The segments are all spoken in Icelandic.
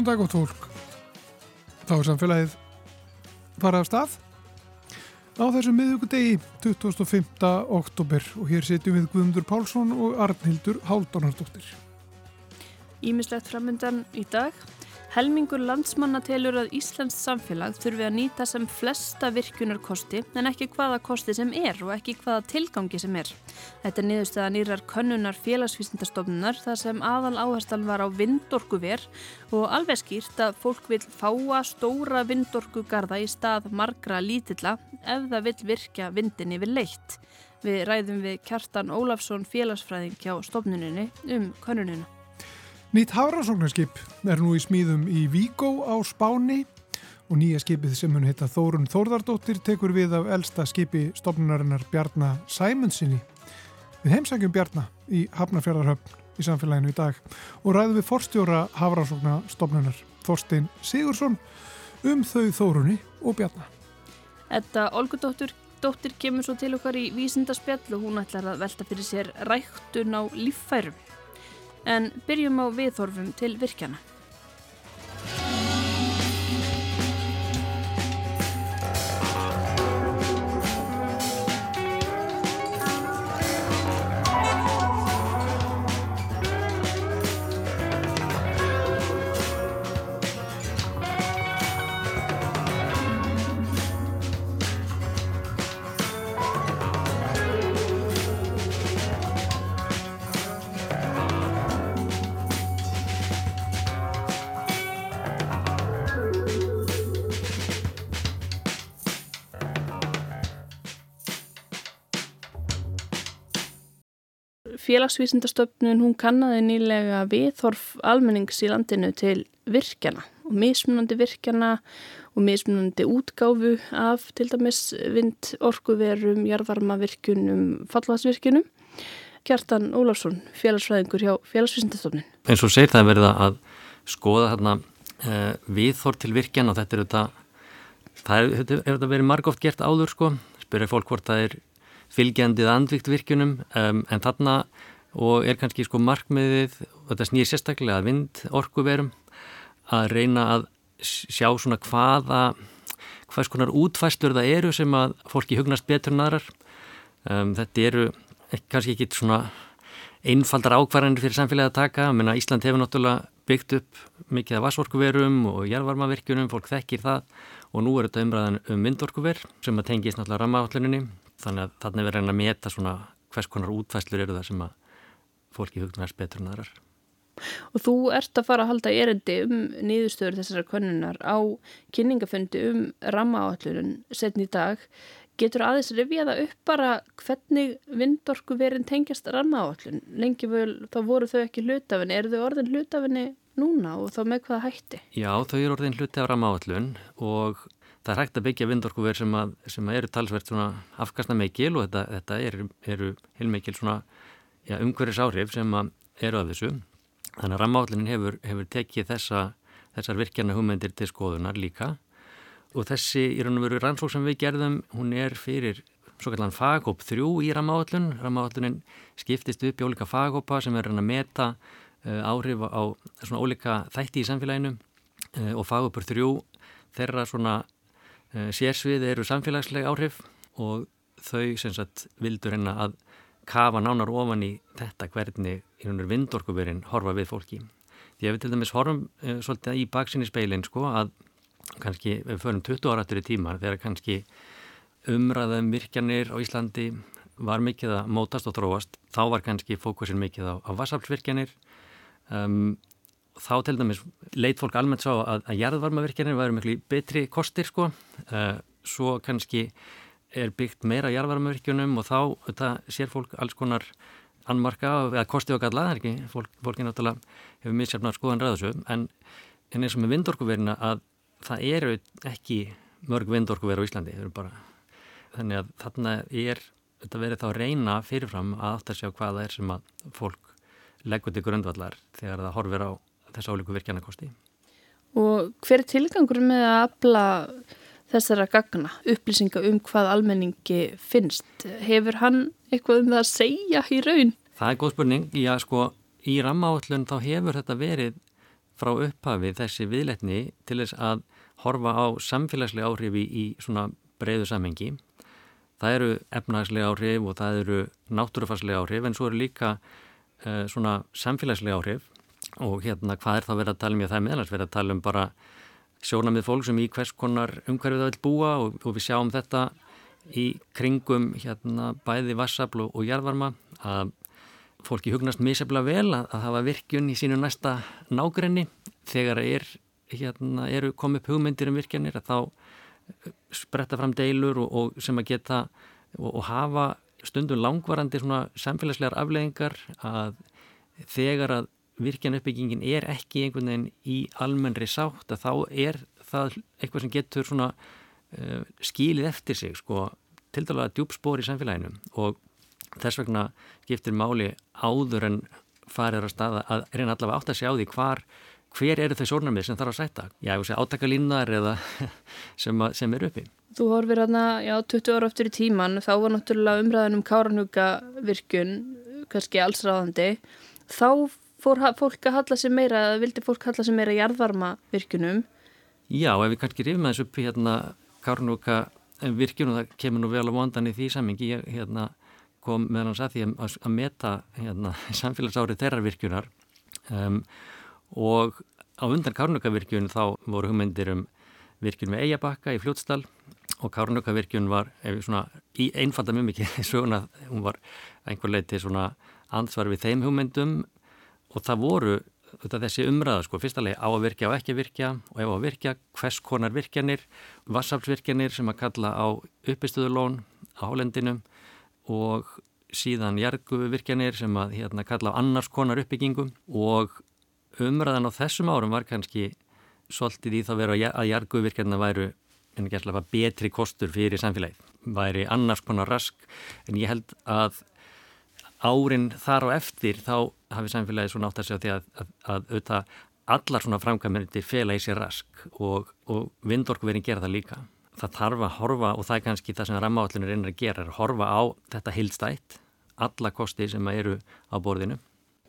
Góðan dag og tólk. Þá er samfélagið farað af stað á þessum miðugudegi 25. oktober og hér setjum við Guðmundur Pálsson og Arnhildur Háldónardóttir. Ímislegt framöndan í dag. Helmingur landsmanna telur að Íslands samfélag þurfi að nýta sem flesta virkunarkosti en ekki hvaða kosti sem er og ekki hvaða tilgangi sem er. Þetta er niðurstaða nýrar könnunar félagsvísindastofnunar þar sem aðal áherslan var á vindorkuver og alveg skýrt að fólk vil fáa stóra vindorkugarða í stað margra lítilla ef það vil virka vindin yfir leitt. Við ræðum við Kjartan Ólafsson félagsfræðing hjá stofnuninni um könnunina. Nýtt hafrásóknarskip er nú í smíðum í Vígó á Spáni og nýja skipið sem hún heita Þórun Þórðardóttir tekur við af elsta skipi stofnunarinnar Bjarnar Sæmundsinni. Við heimsækjum Bjarnar í Hafnarfjörðarhöfn í samfélaginu í dag og ræðum við forstjóra hafrásóknarstofnunar Þorstein Sigursson um þau Þórunni og Bjarnar. Þetta Olgudóttir dóttir kemur svo til okkar í vísindaspjall og hún ætlar að velta fyrir sér ræktun á líffærum en byrjum á viðhorfum til virkjana. Félagsvísindastöfnun hún kannaði nýlega viðhorf almennings í landinu til virkjana og mismunandi virkjana og mismunandi útgáfu af til dæmis vind orkuverum, jarðvarmavirkunum, fallaðsvirkunum. Kjartan Ólafsson, félagsfræðingur hjá Félagsvísindastöfnun. En svo segir það verið að skoða þarna uh, viðhorf til virkjana og þetta er þetta, það hefur þetta verið margóft gert áður sko, spyrja fólk hvort það er fylgjandið andvikt virkunum um, en þarna og er kannski sko markmiðið og þetta snýr sérstaklega að vind orkuverum að reyna að sjá svona hvaða hvað skonar útfæstur það eru sem að fólki hugnast betur en aðrar. Um, þetta eru kannski ekki svona einfaldar ákvarðanir fyrir samfélagi að taka. Menna Ísland hefur náttúrulega byggt upp mikið af vassorkuverum og jærvarmavirkjunum, fólk þekkir það. Og nú er þetta umræðan um vindorkuver sem að tengist náttúrulega rammaátluninni þannig að þannig verður reyna að meta svona hvers konar útfæslur eru það sem að fólki hugnast betur en aðrar. Og þú ert að fara að halda erendi um nýðustöður þessara konunar á kynningafundi um rammaáallurinn setn í dag. Getur aðeins rifjaða upp bara hvernig vindorku verin tengjast rammaáallun? Lengi vel þá voru þau ekki hlutafinni. Er þau orðin hlutafinni núna og þá með hvaða hætti? Já, þau eru orðin hluti af rammaáallun og það er hægt að byggja vindorkuver sem, sem eru talsvert afkastna meikil og þetta, þetta eru, eru heilmeikil ja, umhverjus áhrif sem eru af þessu. Þannig að rammállinin hefur, hefur tekið þessa, þessar virkjana hugmyndir til skoðunar líka og þessi í raun og veru rannsók sem við gerðum, hún er fyrir svo kallan fagóp þrjú í rammállun. Rammállinin skiptist upp í ólika fagópa sem er að meta uh, áhrif á svona ólika þætti í samfélaginu uh, og fagópur þrjú þeirra svona Eh, sérsvið eru samfélagsleg áhrif og þau sem sagt vildur hennar að kafa nánar ofan í þetta hvernig í húnur vindorkuverinn horfa við fólki. Því að við til dæmis horfum e, svolítið í baksinni speilin sko að kannski við förum 20 ára aftur í tíma þegar kannski umræðum virkjanir á Íslandi var mikið að mótast og þróast. Þá var kannski fókusin mikið á, á vassaflsvirkjanir um, þá til dæmis leit fólk almennt sá að, að jarðvarmavirkjarnir væri miklu betri kostir sko. Uh, svo kannski er byggt meira jarðvarmavirkjunum og þá þetta, sér fólk alls konar anmarka eða kosti og galla, það er ekki fólk, fólki náttúrulega hefur missjafnar skoðan ræðsum en, en eins og með vindorkuverina að það eru ekki mörg vindorkuver á Íslandi bara, þannig að þarna er þetta verið þá að reyna fyrirfram að að sjá hvaða er sem að fólk leggur til grundvallar þegar það horfir á þess álíku virkjanakosti. Og hver er tilgangur með að afla þessara gagna, upplýsinga um hvað almenningi finnst? Hefur hann eitthvað um það að segja í raun? Það er góð spurning. Já, sko, í rammaállun þá hefur þetta verið frá upphafi þessi viðletni til þess að horfa á samfélagslega áhrifi í svona breyðu samhengi. Það eru efnagslega áhrif og það eru náttúrufarslega áhrif en svo eru líka uh, svona samfélagslega áhrif og hérna hvað er það verið að tala um? Í það meðalans verið að tala um bara sjónamið fólk sem í hvers konar umhverfið það vil búa og, og við sjáum þetta í kringum hérna bæði vassafl og, jarðvarma að fólki hugnast misefla vel að, að hafa virkjun í sínu næsta nágrenni. Þegar er, hérna, eru komið upp hugmyndir um virkjanir að þá spretta fram deilur og, og sem að geta og, og hafa stundum langvarandi samfélagslegar afleggingar að þegar að virkjan uppbyggingin er ekki einhvern veginn í almennri sátt að þá er það eitthvað sem getur svona uh, skílið eftir sig sko til dala djúpspor í samfélaginu og þess vegna skiptir máli áður en farir að staða að reyna allavega átt að sjá því hvar, hver eru þau sórnarmið sem þarf að sætta. Já, ég sé átakalínar eða sem, að, sem er uppi. Þú horfir hérna, já, 20 ára eftir í tíman, þá var náttúrulega umræðin um káranhuga virkun, kannski allsráðandi. Þá fór fólk að halla sig meira, vildi fólk halla sig meira jarðvarma virkunum? Já, ef við kannski rifum aðeins upp hérna káranhuga virkun og það kemur nú vel á vondan í því samingi, hérna kom meðan hans að því að, að meta hérna, samfélagsárið þeirra virkjunar um, og á undan Kárnukavirkjun þá voru hugmyndir um virkjun með Eyjabakka í Fljótsdal og Kárnukavirkjun var svona, í einfalda mjög mikið söguna, hún var einhver leiti svona ansvar við þeim hugmyndum og það voru þetta þessi umræða sko, fyrsta leið á að virkja og ekki að virkja og ef að virkja hvers konar virkjanir, vassaflsvirkjanir sem að kalla á uppistöðulón á Hólendinum og síðan jarguvirkjanir sem að hérna kalla á annars konar uppbyggingum og umræðan á þessum árum var kannski svolítið í það að vera að jarguvirkjarna væru en ekki alltaf betri kostur fyrir samfélagið, væri annars konar rask en ég held að árin þar á eftir þá hafi samfélagið svo nátt að segja því að, að, að auðvitað allar svona framkvæmindi fela í sér rask og, og vindorkuverin gera það líka það þarf að horfa og það er kannski það sem rammaállunir reynir að gera, er að horfa á þetta hildstætt, alla kosti sem eru á borðinu.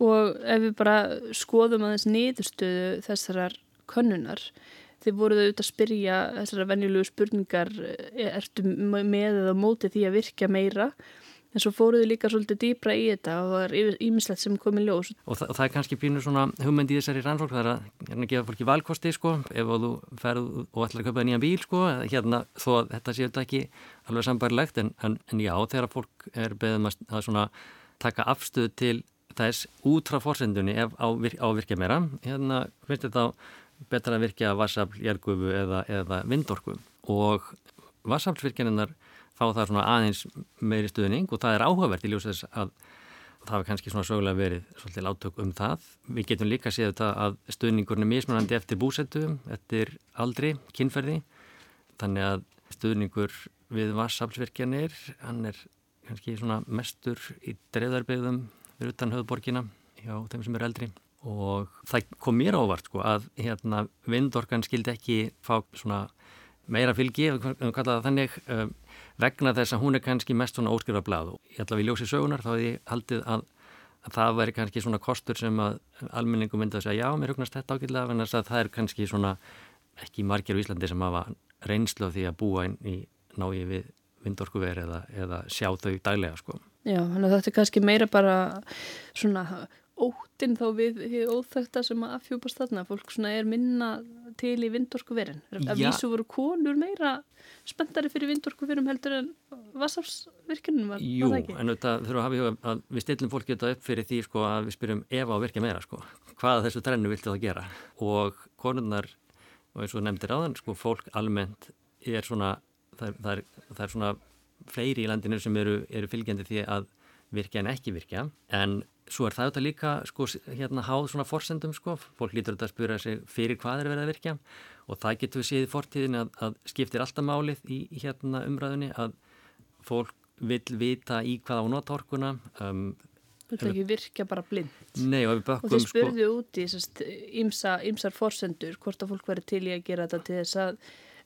Og ef við bara skoðum aðeins niðurstöðu þessarar könnunar, þið voruð auðvitað að spyrja þessara venjulegu spurningar, ertu með eða mótið því að virka meira? En svo fóruðu líka svolítið dýbra í þetta og það er ímislegt sem komið ljós. Og það, og það er kannski pínu svona hugmynd í þessari rannsók, það er að hérna gefa fólki valkosti sko, ef þú ferð og ætlar að köpa nýjan bíl sko, hérna þó að þetta séu þetta ekki alveg sambarilegt, en, en, en já, þegar fólk er beðum að, að svona taka afstöð til þess út frá fórsendunni ef á, á virkja meira, hérna finnst þetta betra að virkja vassafl, jærgufu eða, eða vindorku og vassaflvirkjaninnar fá það svona aðeins meiri stuðning og það er áhugavert í ljósess að það hefur kannski svona sögulega verið svolítið látök um það. Við getum líka séð þetta að stuðningurinn er mismunandi eftir búsettu, eftir aldri, kynferði. Þannig að stuðningur við vassaflsvirkjanir, hann er kannski svona mestur í dreifðarbygðum við utan höfðborgina hjá þeim sem eru eldri. Og það kom mér ávart sko að hérna vindorkan skildi ekki fá svona meira fylgi, ef við kallaðum það þannig, um, vegna þess að hún er kannski mest svona óskrifa blad og ég ætla að við ljósi sögunar þá hefði ég haldið að, að það væri kannski svona kostur sem að almenningum myndi að segja já, mér hugnast þetta ágætlega en það er kannski svona ekki margir í Íslandi sem hafa reynslu af því að búa inn í nági við vindorkuveri eða, eða sjá þau daglega sko. Já, þannig að þetta er kannski meira bara svona óttinn þá við óþægta sem að afhjúpast þarna. Fólk svona er minna til í vindorkuverin. Að vísu voru konur meira spenntari fyrir vindorkuverum heldur en vassafsvirkjunum var, Jú, var en þetta þurfum að hafa í huga að við stillum fólki þetta upp fyrir því sko að við spyrjum ef á að virka meira sko. Hvaða þessu trennu viltu það gera? Og konurnar og eins og nefndir áðan sko fólk almennt er svona það er, það er, það er svona fleiri í landinu sem eru, eru fylgjandi því að virkja en ekki virkja. En Svo er það auðvitað líka sko, hérna háð svona forsendum sko, fólk lítur auðvitað að spura sig fyrir hvað er verið að virkja og það getur við séð í fortíðin að, að skiptir alltaf málið í hérna umræðunni að fólk vil vita í hvað á notorkuna. Um, Þú vil ekki virka bara blind. Nei og við bökkum sko. Og þið spurðu sko, út í ymsar forsendur hvort að fólk verið til í að gera þetta til þess að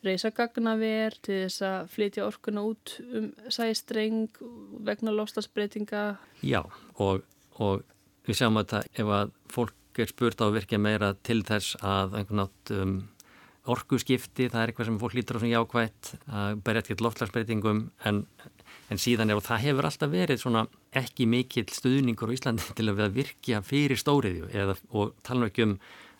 reysa gagnaver, til þess að flytja orkuna út um sæstreng vegna lofstafsbreytinga. Já og og við sjáum að ef að fólk er spurt á að virkja meira til þess að einhvern nátt um, orgu skipti, það er eitthvað sem fólk lítur á sem jákvægt, að berja ekkert loftlagsbreytingum en, en síðan er og það hefur alltaf verið svona ekki mikill stuðningur á Íslandi til að virkja fyrir stóriðju eða, og tala ekki um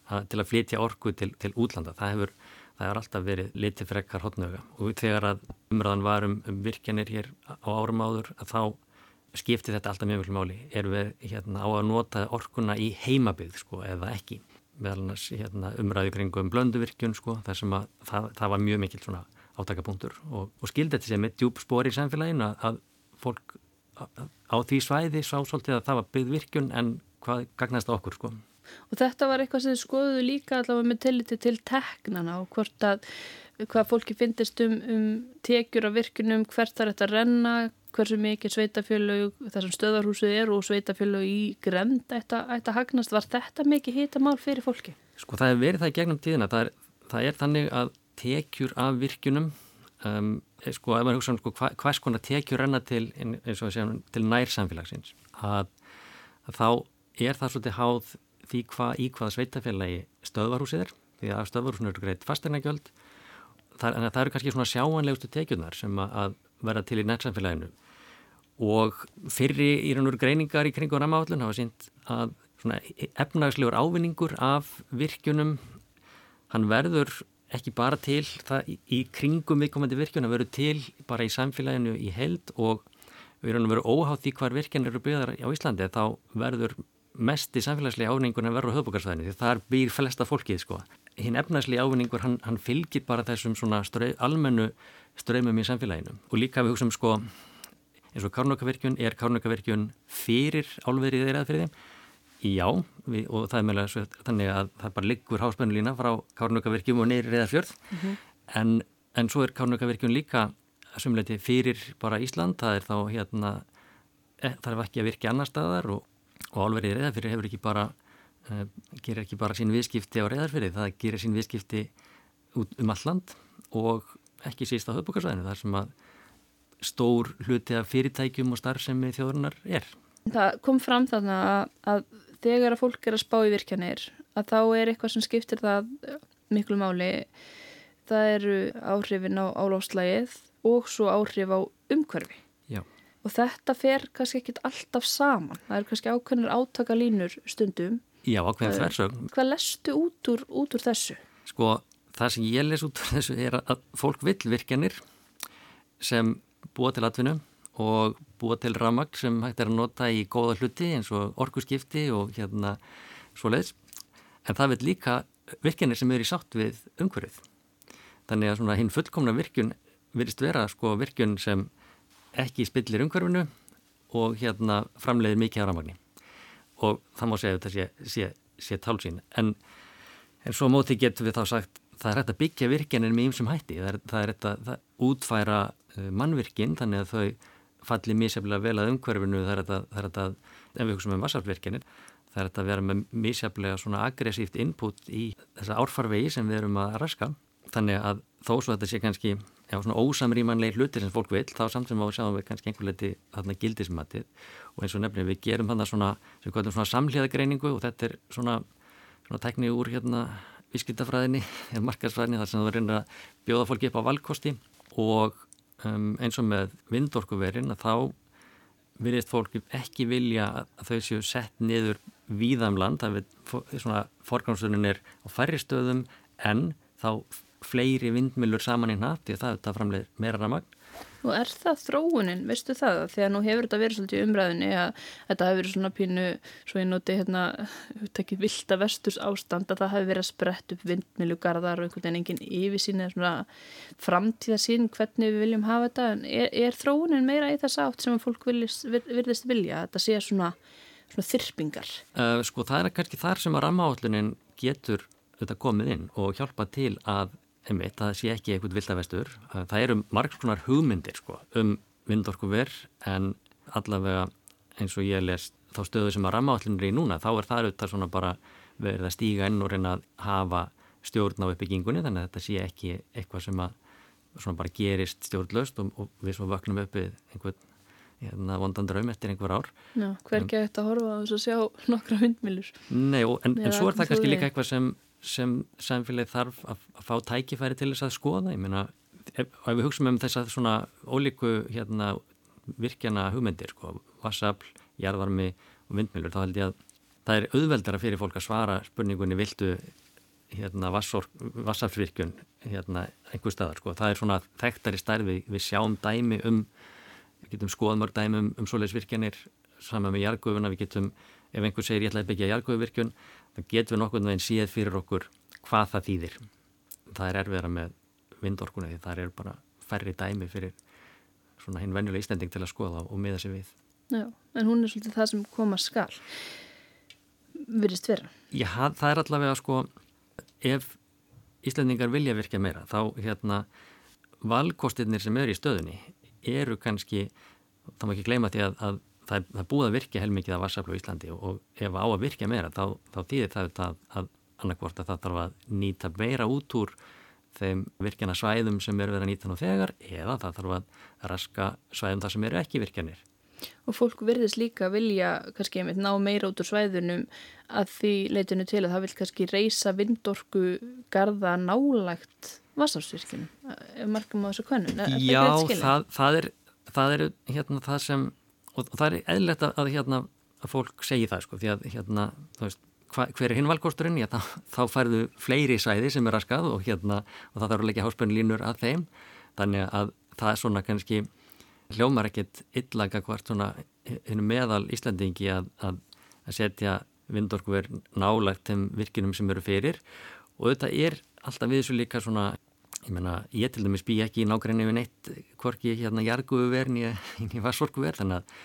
að, til að flytja orgu til, til útlanda. Það hefur, það hefur alltaf verið litið frekkar hotnöga og þegar að umræðan var um, um virkjanir hér á árum áður að þá skipti þetta alltaf mjög mjög máli. Erum við hérna, á að nota orguna í heimabygð sko, eða ekki? Meðal hérna, umræðu kringum blönduvirkjun sko, þar sem að það, það var mjög mikill átakapunktur og, og skildi þetta sem með djúb spór í samfélaginu að, að fólk á því svæði sá svolítið að það var byggvirkjun en hvað gagnast okkur sko. Og þetta var eitthvað sem skoðuðu líka allavega með tilliti til teknana og hvort að hvað fólki finnist um, um tekjur af virkunum, hvert þar þetta renna, hversu mikið sveitafélög þar sem stöðarhúsið er og sveitafélög í grend ætti að hagnast. Var þetta mikið hitamál fyrir fólki? Sko það hefur verið það í gegnum tíðina. Það er, það er þannig að tekjur af virkunum um, sko ef maður hugsa um sko hva, hvers konar tekjur renna til, segjum, til nær samfélagsins að, að þá er það svolítið háð því hvað í hvaða sveitafélagi stöðvarhúsið er því að stöðvarhúsinu eru greitt fastegnagjöld það, það eru kannski svona sjáanlegustu tekjunar sem að verða til í nærsamfélaginu og fyrri í raun og greiningar í kringu rammaállun hafa sínt að efnagslegur ávinningur af virkjunum hann verður ekki bara til það í, kringum viðkomandi virkjun að verður til bara í samfélaginu í held og við erum vera óhátt í hvar virkjan eru byggðar á Íslandi þá verður mest í samfélagslega ávinningur en verður á höfbúkarsvæðinu því þar býr flesta fólkið sko. Hinn efnagslega ávinningur hann, hann fylgir bara þessum svona strau, almennu ströymum í samfélaginu og líka við hugsaum sko eins og Kárnökavirkjun er Kárnökavirkjun fyrir álverið eða fyrir þeim Já, við, og það er meðlega þannig að það bara liggur háspennulína frá Kárnökavirkjum og neyri reyðarfjörð. Mm -hmm. en, en svo er Kárnökavirkjun líka sumleiti fyrir bara Ísland. Það er þá hérna e, það er ekki að virka annar staðar og, og álverið reyðarfjörð hefur ekki bara uh, gerir ekki bara sín viðskipti á reyðarfjörði það gerir sín viðskipti út um alland og ekki síst á höfbúkarsvæðinu þar sem að stór hluti af fyrirtækjum og starfsemi þjóðurnar er. Það kom fram þarna að, að þegar að fólk er að spá í virkjanir að þá er eitthvað sem skiptir það miklu máli það eru áhrifin á álófslægið og svo áhrif á umhverfi Já. og þetta fer kannski ekkit alltaf saman það eru kannski ákveðnir átakalínur stundum Já, ákveðin þversögn Hvað lestu út úr, út úr þessu? Sko, það sem ég les út úr þessu er að fólk vill virkjanir sem búa til atvinnu og búa til ramagn sem hægt er að nota í góða hluti eins og orkuskipti og hérna svo leiðs. En það vil líka virkjanir sem eru í sátt við umhverfið. Þannig að svona hinn fullkomna virkjun virðist vera sko virkjun sem ekki spillir umhverfinu og hérna framleiðir mikið á ramagni. Og það má segja þetta sé, sé, sé tálsín. En, en svo móti getur við þá sagt það er hægt að byggja virkjanir með ýmsum hætti. Það er, það er hægt að útfæra uh, mannvirkin þannig að þau falli mísjaflega vel að umhverfinu það er þetta, ef við hugsaum um vassarfvirkjanir, það er þetta að vera með mísjaflega svona aggressíft input í þessa árfarvegi sem við erum að raska. Þannig að þó svo þetta sé kannski já, svona ósamrýmanlega hlutir sem fólk vil, þá samt sem á að sjáum við kannski einhver leiti þarna gildismatið og eins og nefnir við gerum þarna svona, svona samhliðagreiningu og þetta er svona, svona tekni úr hérna vískildafræðinni, markarsfræðinni þar sem það verður að bjóða fólki upp á valkosti. Og um, eins og með vindorkuverin að þá virðist fólki ekki vilja að þau séu sett niður víðamland, það er svona forgámsunin er á færri stöðum en þá fleiri vindmilur saman í hnatt því að það, það framleir meira ramagn Og er það þróunin, veistu það? Þegar nú hefur þetta verið svolítið umræðinni að þetta hefur verið svona pínu, svo ég noti hérna, tekið vilda vesturs ástand að það hefur verið að sprett upp vindmilugarðar og einhvern veginn enginn yfirsýn eða svona framtíðasýn hvernig við viljum hafa þetta. En er, er þróunin meira í þess átt sem að fólk viljast, virðist vilja? Þetta sé svona, svona þyrpingar? Uh, sko það er kannski þar sem að rammaállunin getur þetta komið inn og hjálpa til að einmitt, það sé ekki eitthvað vildavestur. Það eru margs konar hugmyndir sko, um vindorkuver en allavega eins og ég les þá stöðu sem að rammaállunir í núna, þá er það auðvitað svona bara verið að stíga inn og reyna að hafa stjórn á uppbyggingunni þannig að þetta sé ekki eitthvað sem að svona bara gerist stjórnlaust og, og við svo vaknum uppið einhvern hérna, vondan draum eftir einhver ár. Já, hver ekki eftir að horfa þess að sjá nokkra vindmilur? Nei, og, en, en svo er það kannski líka eitthvað sem, sem samfélagi þarf að, að fá tækifæri til þess að skoða. Ég meina, ef, ef við hugsaum um þess að svona ólíku hérna, virkjana hugmyndir, sko, vassafl, jarðvarmi og vindmilur, þá held ég að það er auðveldara fyrir fólk að svara spurningunni viltu hérna, vassaflsvirkjun hérna, einhver staðar. Sko. Það er svona þekktari stærfi, við sjáum dæmi um, við getum skoðað mörg dæmi um, um svoleiðsvirkjanir saman með jargöfuna, við getum, ef einhver segir ég ætla að byggja jargöfuvirkjun, þá getum við nokkur veginn síð fyrir okkur hvað það þýðir. Það er erfiðara með vindorkuna því það er bara færri dæmi fyrir svona hinn venjulega ístending til að skoða og miða sig við. Já, en hún er svolítið það sem koma skal virðist vera. Já, það er allavega sko ef Íslandingar vilja virkja meira þá hérna valkostirnir sem eru í stöðunni eru kannski, þá má ekki gleyma því að, að það er, það er búið að virkja heilmikið af vassaflu í Íslandi og, ef á að virkja meira þá, þá þýðir það að, að annarkvort að það þarf að nýta meira út úr þeim virkjana svæðum sem eru verið að nýta nú þegar eða það þarf að raska svæðum þar sem eru ekki virkjanir. Og fólk verðist líka vilja kannski einmitt ná meira út úr svæðunum að því leitinu til að það vil kannski reysa vindorku garda nálægt vassafsvirkjum ef markum á þessu konun Já, það, það er það er hérna það sem og það er eðlert að, hérna, að fólk segi það sko, því að hérna, veist, hva, hver er hinvalkosturinn þá, þá færðu fleiri sæði sem er raskað og hérna og það þarf að leggja háspennlínur að þeim. Þannig að það er svona kannski hljómar ekkit illanga hvort svona meðal Íslandingi að, að, að setja vindorkuver nálagt þeim virkinum sem eru fyrir. Og þetta er alltaf við þessu líka svona ég menna, ég til dæmis bý ekki í nákvæmni við neitt hvorki hérna jarguver en ég var sorkuver þannig að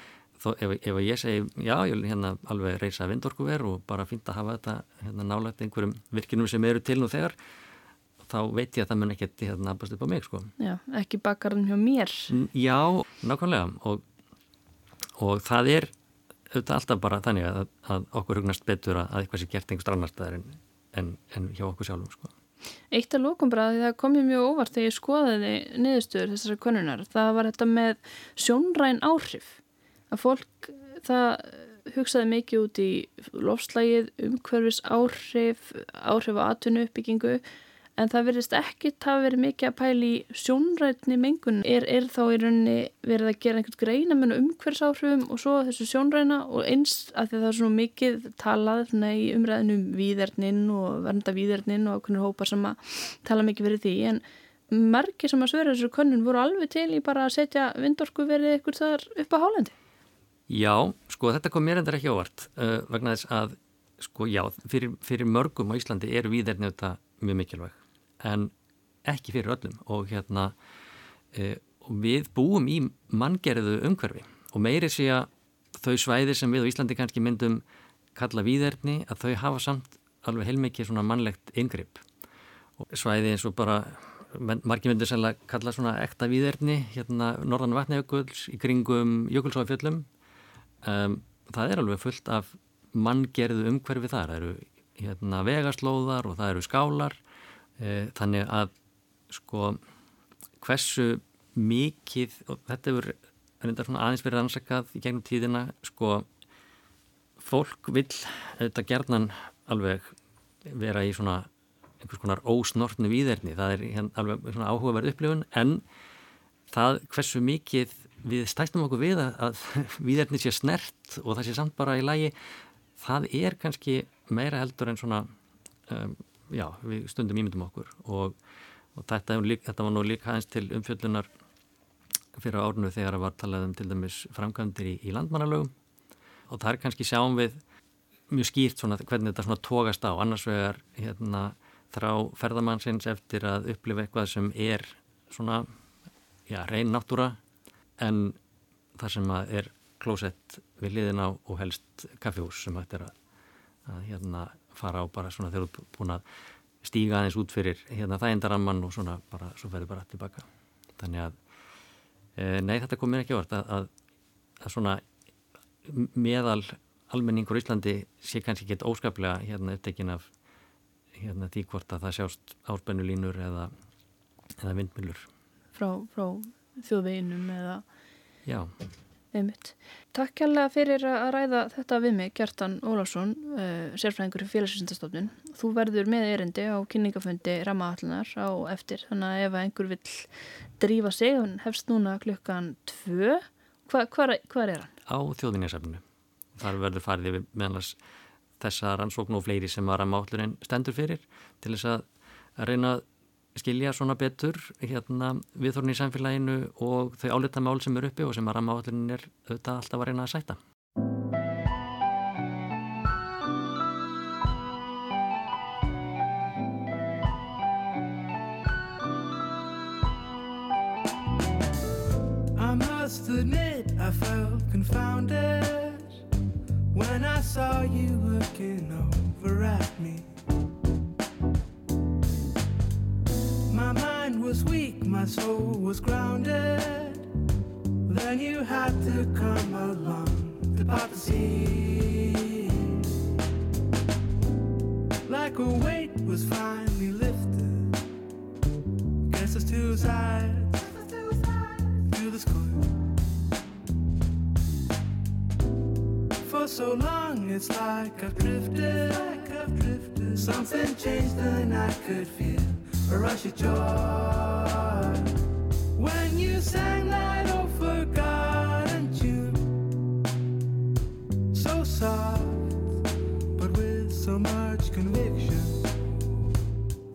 þó, ef, ef ég segi já, ég vil hérna alveg reysa vindorkuver og bara fýnda að hafa þetta hérna nálagt einhverjum virkinum sem eru til nú þegar þá veit ég að það mun ekkert hérna aðbast upp á mig sko. Já, ekki bakarinn hjá mér. Já, nákvæmlega og, og það er auðvitað alltaf bara þannig að, að okkur hugnast betur að eitthvað sé gert einhver strannarstæðar en, en, en hjá okkur sjálfum sko. Eitt af lókumbræði það kom ég mjög óvart þegar ég skoðaði niðurstöður þessari konunar. Það var þetta með sjónræn áhrif. Að fólk það hugsaði mikið út í lofslægið, umhverfis áhrif, áhrif á atvinnu uppbyggingu en það verðist ekki það verið mikið að pæli sjónrætni mengun. Er, er þá í rauninni verið að gera einhvert greina með umhversáhrifum og svo þessu sjónræna og eins að það er svona mikið talað í umræðinu um výðerninn og vernda výðerninn og okkur hópar sem að tala mikið verið því. En margir sem að svöra þessu konun voru alveg til í bara að setja vindorku verið eitthvað þar upp á hálendi. Já, sko þetta kom mér endur ekki ávart uh, vegna þess að sko já, fyrir, fyrir mörgum á Íslandi er výðerni þetta mjög mikilvæg en ekki fyrir öllum. Og hérna e, og við búum í manngerðu umhverfi. Og meiri sé að þau svæðir sem við á Íslandi kannski myndum kalla výðerni að þau hafa samt alveg heilmikið svona mannlegt yngripp og svæði eins og bara margir myndir sannlega kalla svona ekta výðerni hérna norðan vatnajökuls í kringum jökulsóðafjöllum um, það er alveg fullt af manngerðu umhverfi þar. Það eru hérna vegaslóðar og það eru skálar þannig að sko hversu mikið og þetta er aðeins verið ansakað í gegnum tíðina sko fólk vil þetta gerðnan alveg vera í svona einhvers konar ósnortnu výðerni það er hérna alveg svona áhugaverð upplifun en það hversu mikið við stæstum okkur við að, að výðerni sé snert og það sé samt bara í lagi það er kannski meira heldur en svona um, já, við stundum ímyndum okkur og, og þetta, þetta var nú líka aðeins til umfjöllunar fyrir árnu þegar það var talað um til dæmis framkvæmdir í, í landmannalögum og það er kannski sjáum við mjög skýrt svona hvernig þetta svona tókast á. Annars vegar hérna þrá ferðamannsins eftir að upplifa eitthvað sem er svona já, reyn náttúra en það sem er klósett við liðin á og helst kaffjús sem hægt er að, að hérna fara á bara svona þegar þú er búin að stíga aðeins út fyrir hérna þægindaramman og svona bara, svo ferður bara tilbaka. Þannig að, e, nei þetta kom mér ekki orð að, að, að svona meðal almenningur í Íslandi sé kannski ekki óskaplega hérna upptekin af hérna því hvort að það sjást árbennulínur eða, eða vindmjölur. Frá, frá þjóðveginum eða? Já. Einmitt. Takk kærlega fyrir að ræða þetta við mig, Gjartan Ólafsson, uh, sérfræðingur í félagsvísindastofnun. Þú verður með erindi á kynningafundi Rammahallunar á eftir, þannig að ef einhver vill drífa sig, hann hefst núna klukkan tvö. Hva, hvar, hvar er hann? Á þjóðvinniðsefninu. Þar verður farið við meðanlas þessa rannsókn og fleiri sem var mátlurinn stendur fyrir til þess að reyna að skilja svona betur hérna, viðþórn í samfélaginu og þau álita mál sem eru uppi og sem að rammaáallin er auðvitað alltaf að reyna að sæta. I must admit I felt confounded when I saw you looking over at me was weak, my soul was grounded. Then you had to come along to part the sea. Like a weight was finally lifted. Guess there's two sides to this coin. For so long, it's like I've drifted. Like I've drifted. Something changed and I could feel rush of joy when you sang that old forgotten tune. So soft, but with so much conviction.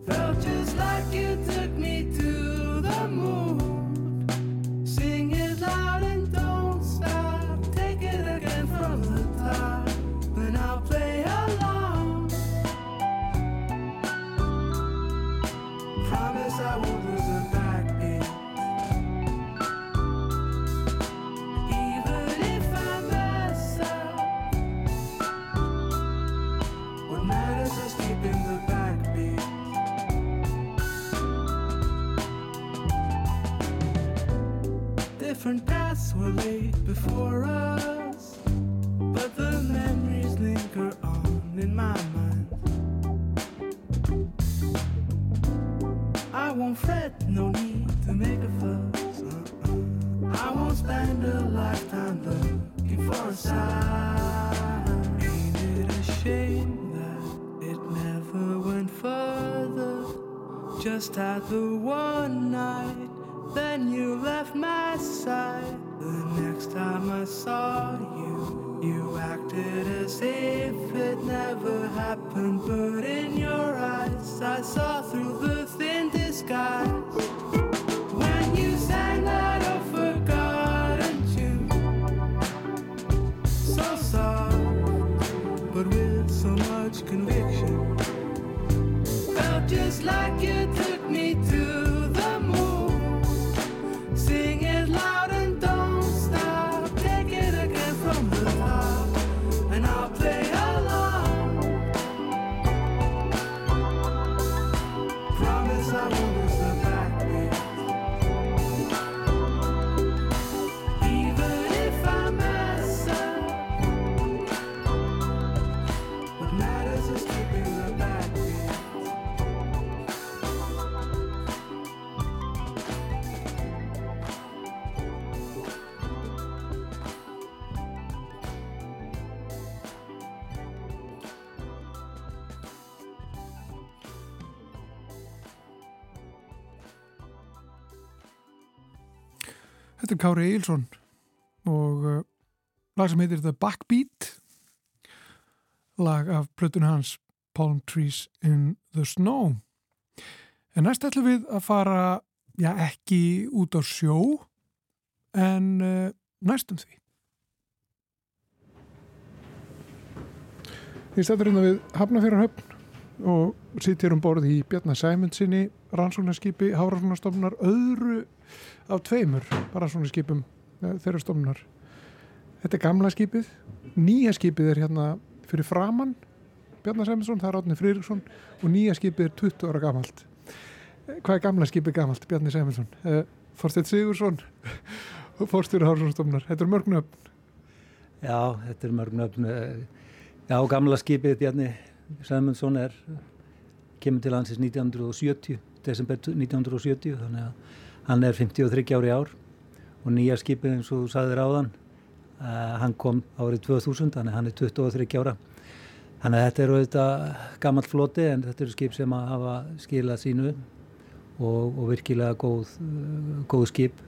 Felt just like you took me to the moon. at the wall. Þetta er Kári Eilsson og uh, lag sem heitir The Backbeat. Lag af plötun hans Palm Trees in the Snow. En næst ætlum við að fara já ekki út á sjó en uh, næstum því. Ég stættur hérna við Hafnafjörðarhöfn og sitt hér um borð í Bjarnar Sæmundsinni rannsóknarskipi Hárafnarstofnar öðru af tveimur rannsóknarskipum eh, þeirra stofnar Þetta er gamla skipið nýja skipið er hérna fyrir framann Bjarnar Sæmundsson, það er Átni Frýriksson og nýja skipið er 20 ára gamalt Eh, Hvað er gamla skipið gamalt, Bjarni Sæmundsson? Uh, Forsteit Sigursson og Forstjóri Hárafnarstofnar Þetta er mörgnöfn Já, þetta er mörg nöfn. eh, Já, gamla skipið Bjarni Sæmundsson er kemur til hansins 1970, desember 1970, þannig að hann er 53 ári ár og nýja skipið eins og þú sagðir áðan Uh, hann kom árið 2000, þannig hann er 23 ára. Þannig að þetta eru auðvitað gammalt floti en þetta eru skip sem að hafa skilað sínu og, og virkilega góð, uh, góð skip.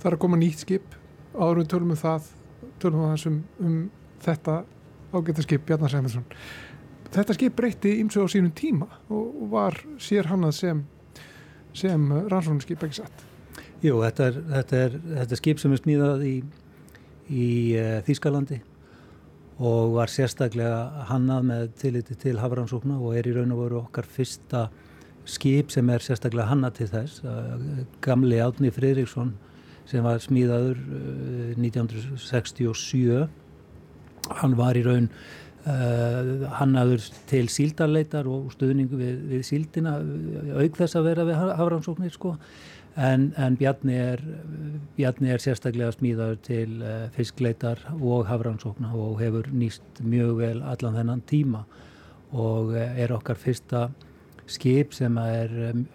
Það er að koma nýtt skip, árum tölum við það, tölum við það um, um þetta ágæta skip Bjarnar Sæminsson. Þetta skip breytti ímsög á sínum tíma og var sér hannað sem, sem rannsóknarskip ekki satt. Jú, þetta er, þetta er, þetta er skip sem er smíðað í í uh, Þýskalandi og var sérstaklega hannað með tilliti til hafrannsókna og er í raun og veru okkar fyrsta skip sem er sérstaklega hannað til þess. Uh, gamli Átni Fridriksson sem var smíðaður uh, 1967, hann var í raun hannaður til síldarleitar og stuðningu við, við síldina auk þess að vera við hafrannsóknir sko en, en Bjarni, er, Bjarni er sérstaklega smíðaður til uh, fiskleitar og hafrannsókna og hefur nýst mjög vel allan þennan tíma og uh, er okkar fyrsta skip sem er um,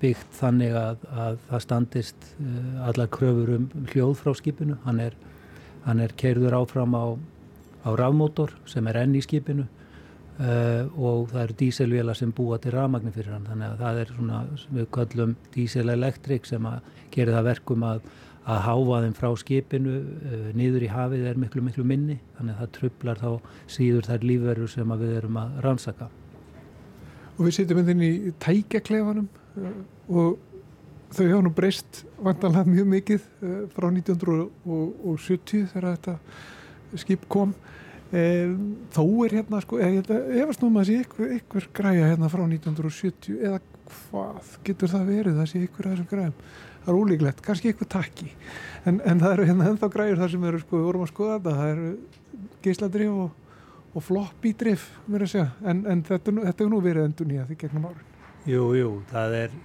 byggt þannig að, að það standist uh, allar kröfur um hljóð frá skipinu. Hann er, hann er keirður áfram á, á rafmótor sem er enn í skipinu Uh, og það eru díselvela sem búa til rafmagnir fyrir hann. Þannig að það er svona, við kallum díselelektrik sem að gera það verkum að, að háfa þeim frá skipinu uh, niður í hafið er miklu miklu minni. Þannig að það trublar þá síður þær lífverður sem við erum að rannsaka. Og við sitjum inn í tækjaklefanum uh, og þau hafa nú breyst vantanlega mjög mikið frá 1970 þegar þetta skip kom þó er hérna sko, efast nú maður sé ykkur, ykkur græja hérna frá 1970 eða hvað getur það verið sé ykkur að þessum græjum? Það er ólíklegt, kannski ykkur takki. En, en það eru hérna ennþá græjur þar sem eru sko, við vorum að skoða þetta, það eru geysladrif og, og floppy drif en, en þetta, þetta er nú verið endur nýja því gegnum árin Jú, jú, það er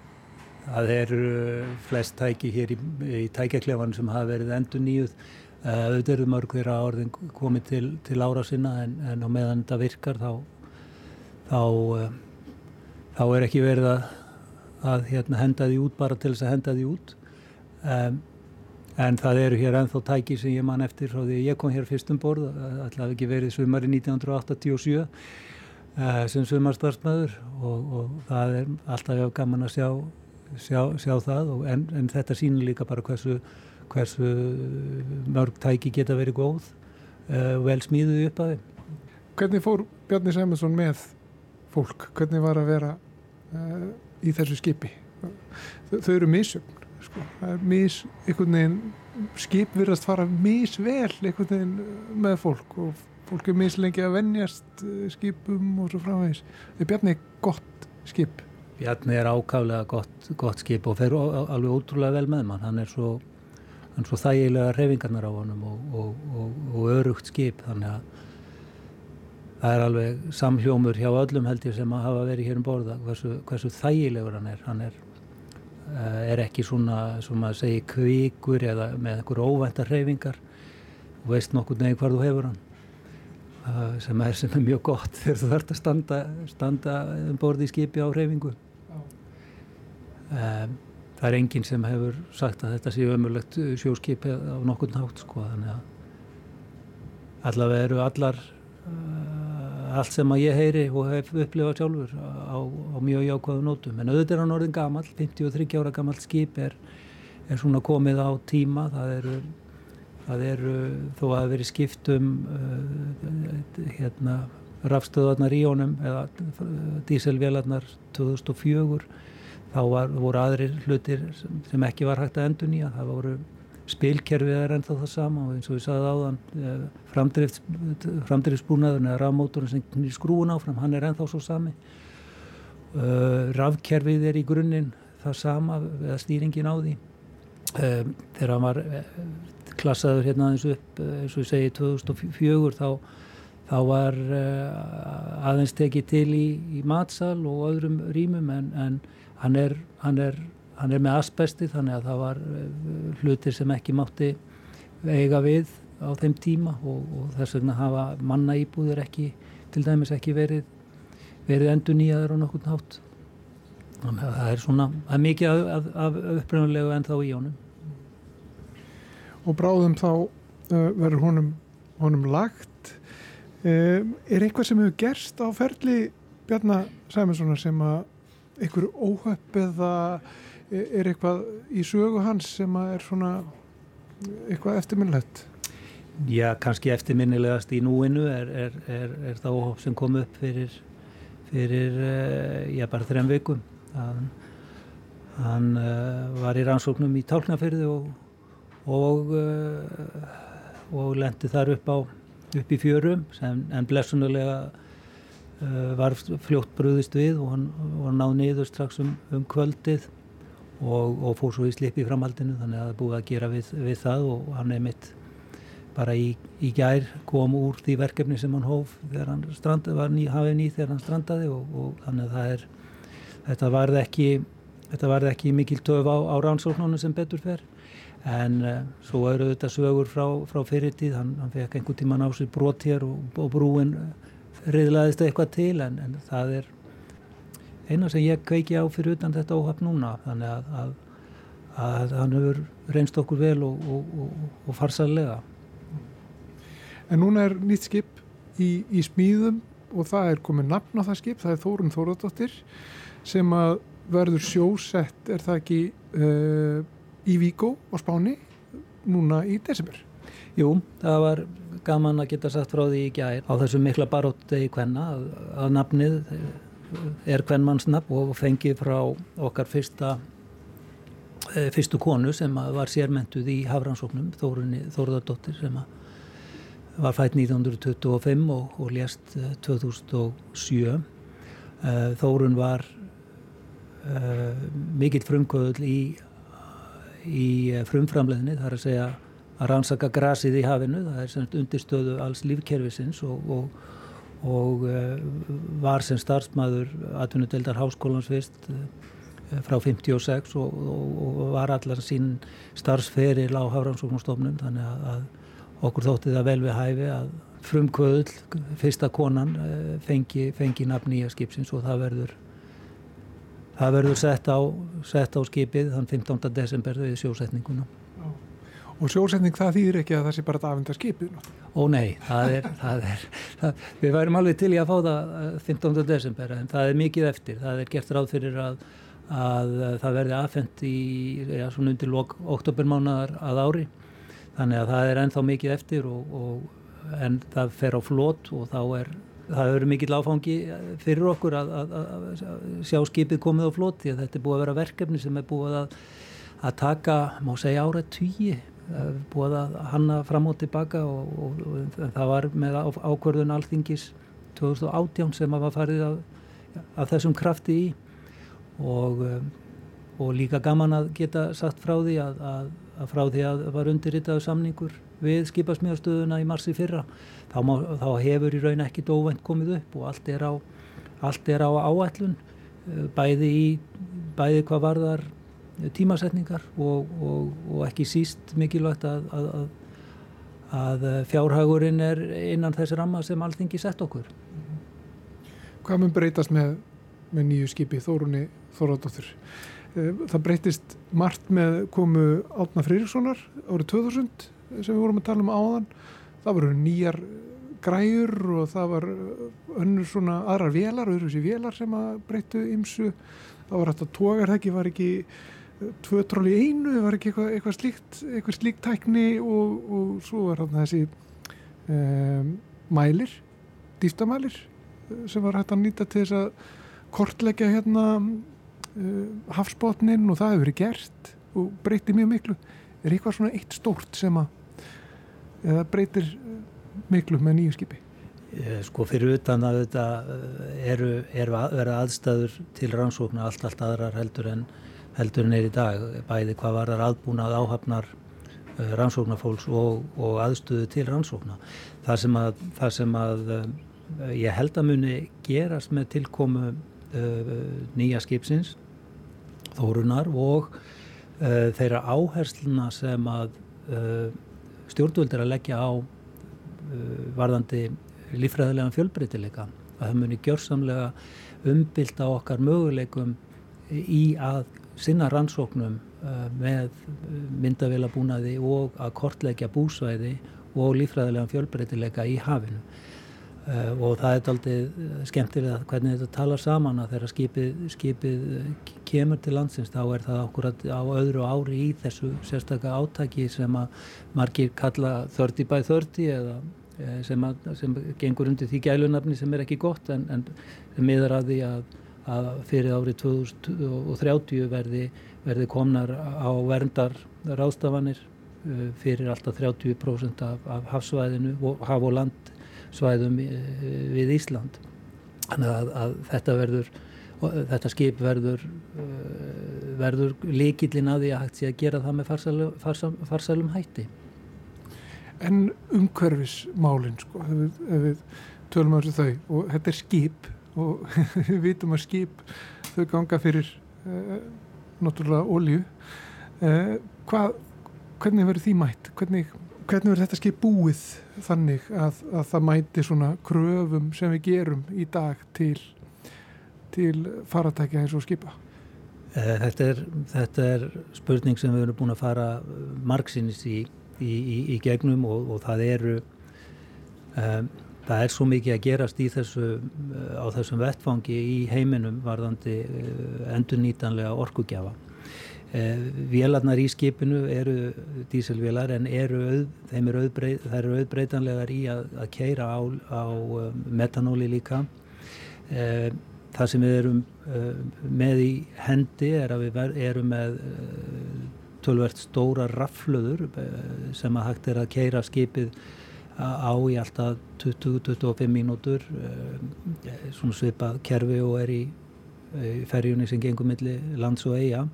það eru flest tæki hér í, í tækjaklefanum sem hafa verið endur nýjuð auðvitað eru mörg þeirra orðin komið til, til ára sinna en, en á meðan þetta virkar þá, þá, uh, þá er ekki verið að, að hérna, henda því út bara til þess að henda því út. Um, en það eru hér ennþá tæki sem ég man eftir frá því ég kom hér fyrst um borð, alltaf ekki verið sumari 1987 uh, sem sumarstarfsmöður og, og það er alltaf gaman að sjá, sjá, sjá það og, en, en þetta sýnir líka bara hversu hversu mörg tæki geta verið góð uh, vel smíðuði upp að þeim. Hvernig fór Bjarni Sæmundsson með fólk? Hvernig var að vera uh, í þessu skipi? Þau, þau eru misjöfn sko. mis, skip virðast fara misvel með fólk og fólk er mislengi að vennjast uh, skipum og svo framvegis. Er Bjarni gott skip? Bjarni er ákavlega gott, gott skip og fer alveg ótrúlega vel með mann. Hann er svo en svo þægilega reyfingarnar á honum og, og, og, og örugt skip. Þannig að það er alveg samhljómur hjá öllum held ég sem að hafa verið hér um borða hversu, hversu þægilegur hann er. Hann er, eh, er ekki svona sem að segja kvíkur eða með einhverju óvæntar reyfingar og veist nokkur nefn hvað þú hefur hann eh, sem er, sem er mjög gott þegar þú þarfst að standa, standa um borði í skipi á reyfingu um, það er enginn sem hefur sagt að þetta sé ömurlegt sjóskip á nokkurn hátt sko þannig að allavega eru allar uh, allt sem að ég heyri og hef upplifað sjálfur á, á mjög jákvæðu nótum. En auðvitað er hann orðin gammal 53 ára gammal skip er, er svona komið á tíma. Það eru, það eru þó að það veri skiptum uh, hérna rafstöðarnar í honum eða díselvélarnar 2004 þá var, voru aðrir hlutir sem, ekki var hægt að endur nýja það voru spilkerfið er ennþá það sama og eins og við sagðum áðan eh, framdriftsbúnaðurinn eða rafmótorinn sem knýr skrúun áfram hann er ennþá svo sami. Uh, rafkerfið er í grunninn það sama eða stýringin á því. Um, þegar hann var klassaður hérna aðeins upp eins og ég segi 2004 þá þá var uh, aðeins tekið til í, í matsal og öðrum rýmum en, en hann er, hann er, hann er með asbesti þannig að það var eh, hlutir sem ekki mátti eiga við á þeim tíma og, og þess vegna hafa manna íbúðir ekki til dæmis ekki verið, verið endur nýjaður á nokkurn hátt. Þannig að það er svona, er mikið af, af, uppröðunlegu en þá í honum. Og bráðum þá verður honum, honum lagt um, er eitthvað sem hefur gerst á ferli Bjarnar Sæminssonar sem að einhver óhöpp eða er eitthvað í sögu hans sem er svona eitthvað eftirminnlegt Já, kannski eftirminnilegast í núinu er, er, er, er það óhópp sem kom upp fyrir, fyrir já, bara þrejum vikum. Hann, hann uh, var í rannsóknum í tálknafyrði og og, og lendi þar upp, á, upp í fjörum sem, en blessunulega var fljótt bröðist við og hann var náð niður strax um, um kvöldið og, og fór svo í slip í framhaldinu þannig að það búið að gera við, við það og hann er mitt bara í, í gær kom úr því verkefni sem hann hóf þegar hann strandaði, var ný, hafið ný þegar hann strandaði og, og þannig að það er þetta varði ekki varði ekki mikil töf á, á rannsóknunum sem betur fer. En uh, svo eru þetta sögur frá, frá fyrirtíð, hann, hann fekk einhvern tíman á sér brot hér og, og brúin reyðlaðist eitthvað til en, en það er eina sem ég kveiki á fyrir utan þetta óhafn núna þannig að, að, að hann hefur reynst okkur vel og, og, og farsalega En núna er nýtt skip í, í smíðum og það er komið nafn á það skip, það er Þórun Þóradóttir sem að verður sjósett, er það ekki uh, í Víkó á Spáni núna í desember. Jú, það var gaman að geta sagt frá því í gæri á þessu mikla barótti í Kvenna að, að nafnið er Kvennmannsnafn og fengið frá okkar fyrsta e, fyrstu konu sem var sérmentuð í Hafrannsóknum, Þórunni Þórðardóttir sem var fætt 1925 og, og lést 2007 e, Þórun var uh, mikill frumkvöðul í í eh, frumframleðinni, það er að segja að rannsaka grasið í hafinu, það er semst undirstöðu alls lífkerfisins og, og, og uh, var sem starfsmæður atvinnudeldar háskólans fyrst uh, frá 56 og, og var allar sín starfsferil á Hafrannsóknarstofnum þannig að, að okkur þótti það vel við hæfi að frumkvöðul, fyrsta konan uh, fengi, fengi nafn nýja skipsins og það verður Það verður sett á, sett á skipið þann 15. desember við sjósetninguna. Og sjósetning það þýðir ekki að það sé bara að afenda skipið? Ó nei, það er, það er það, við værum alveg til í að fá það 15. Eh, desember en það er mikið eftir. Það er gert ráð fyrir að, að það verði afhengt í, já, svona undir lok oktobermánaðar að ári. Þannig að það er ennþá mikið eftir og, og en það fer á flót og þá er það hefur mikill áfangi fyrir okkur að, að, að sjá skipið komið á flót því að þetta er búið að vera verkefni sem er búið að, að taka, má segja ára tíi, búið að hanna fram og tilbaka og, og, og það var með ákverðun alþingis 2018 sem að var farið af þessum krafti í. Og, og líka gaman að geta sagt frá því að frá því að var undirritaðu samningur við skipasmíðastöðuna í marsi fyrra þá, má, þá hefur í raun ekki dóvend komið upp og allt er á, allt er á áætlun eh, bæði, í, bæði hvað varðar tímasetningar og, og, og ekki síst mikilvægt að, að, að, fjárhagurinn er innan þess ramma sem alltingi sett okkur. Hvað mun breytast með, með nýju skipi Þórunni Þóradóttur? Eh, það breytist margt með komu Átna Frýrikssonar árið 2000 sem við vorum að tala um áðan það voru nýjar græur og það var önnur svona aðrar velar, öðru þessi velar sem að breyttu ymsu, það var hægt að ekki, var ekki eh, tvö tról í einu, það var ekki eitthvað, eitthvað slíkt eitthvað slíkt tækni og, og svo var þarna þessi um, mælir, dýftamælir eh, sem var hægt að nýta til þess að kortleggja hérna uh, hafsbótnin og það hefur verið gert og breyti mjög miklu er eitthvað svona eitt stórt sem að eða breytir miklu með nýju skipi? Sko fyrir utan að þetta eh, eru, eru að vera aðstæður til rannsóknar allt, allt aðrar heldur en, heldur en er í dag, bæði hvað var þar aðbúnað áhafnar uh, rannsóknarfólks og, og aðstöðu til rannsóknar. Það sem að, það sem að uh, ég held að muni gerast með tilkomu uh, nýja skipsins, þórunar og þeirra áhersluna sem að stjórnvöld er að leggja á uh, varðandi lífræðilegan fjölbreytileika að það muni gjörsamlega umbylta okkar möguleikum í að sinna rannsóknum uh, með myndavélabúnaði og að kortleggja búsvæði og lífræðilega fjölbreytileika í hafinu. Uh, og það er aldrei skemmtilega hvernig þetta talar saman að þegar skipið, skipið kemur til landsins þá er það okkur á öðru ári í þessu sérstaklega átaki sem að margir kalla 30 by 30 eða sem, að, sem gengur undir því gælunafni sem er ekki gott en, en miðar að því að, að fyrir árið 2030 verði, verði komnar á verndar ráðstafanir uh, fyrir alltaf 30% af, af hafsvæðinu haf- og landsvæðum uh, við Ísland. Þannig að, að þetta verður þetta skip verður uh, verður líkillin að því að hægt sé að gera það með farsælum, farsælum, farsælum hætti. En umhverfismálinn, sko, ef við, við tölum á þessu þau og þetta er skip og við vitum að skip þau ganga fyrir uh, náttúrulega ólju uh, hvað, hvernig verður því mætt? Hvernig, hvernig verður þetta skip búið þannig að, að það mæti svona kröfum sem við gerum í dag til, til faratækja eins og skipa? Þetta er, þetta er spurning sem við erum búin að fara margsinnis í, í, í, í gegnum og, og það eru um, það er svo mikið að gerast þessu á þessum vettfangi í heiminum varðandi endurnýtanlega orkugjafa. Vélarnar í skipinu eru díselvélar en eru, þeim eru auðbreyt, það eru auðbreytanlegar í að, að keira á, á metanóli líka. Það sem við erum með í hendi er að við erum með tölvert stóra raflöður sem að hægt er að keira skipið á í alltaf 20-25 mínútur svona svipað kerfi og er í, í ferjunni sem gengur milli lands og eiga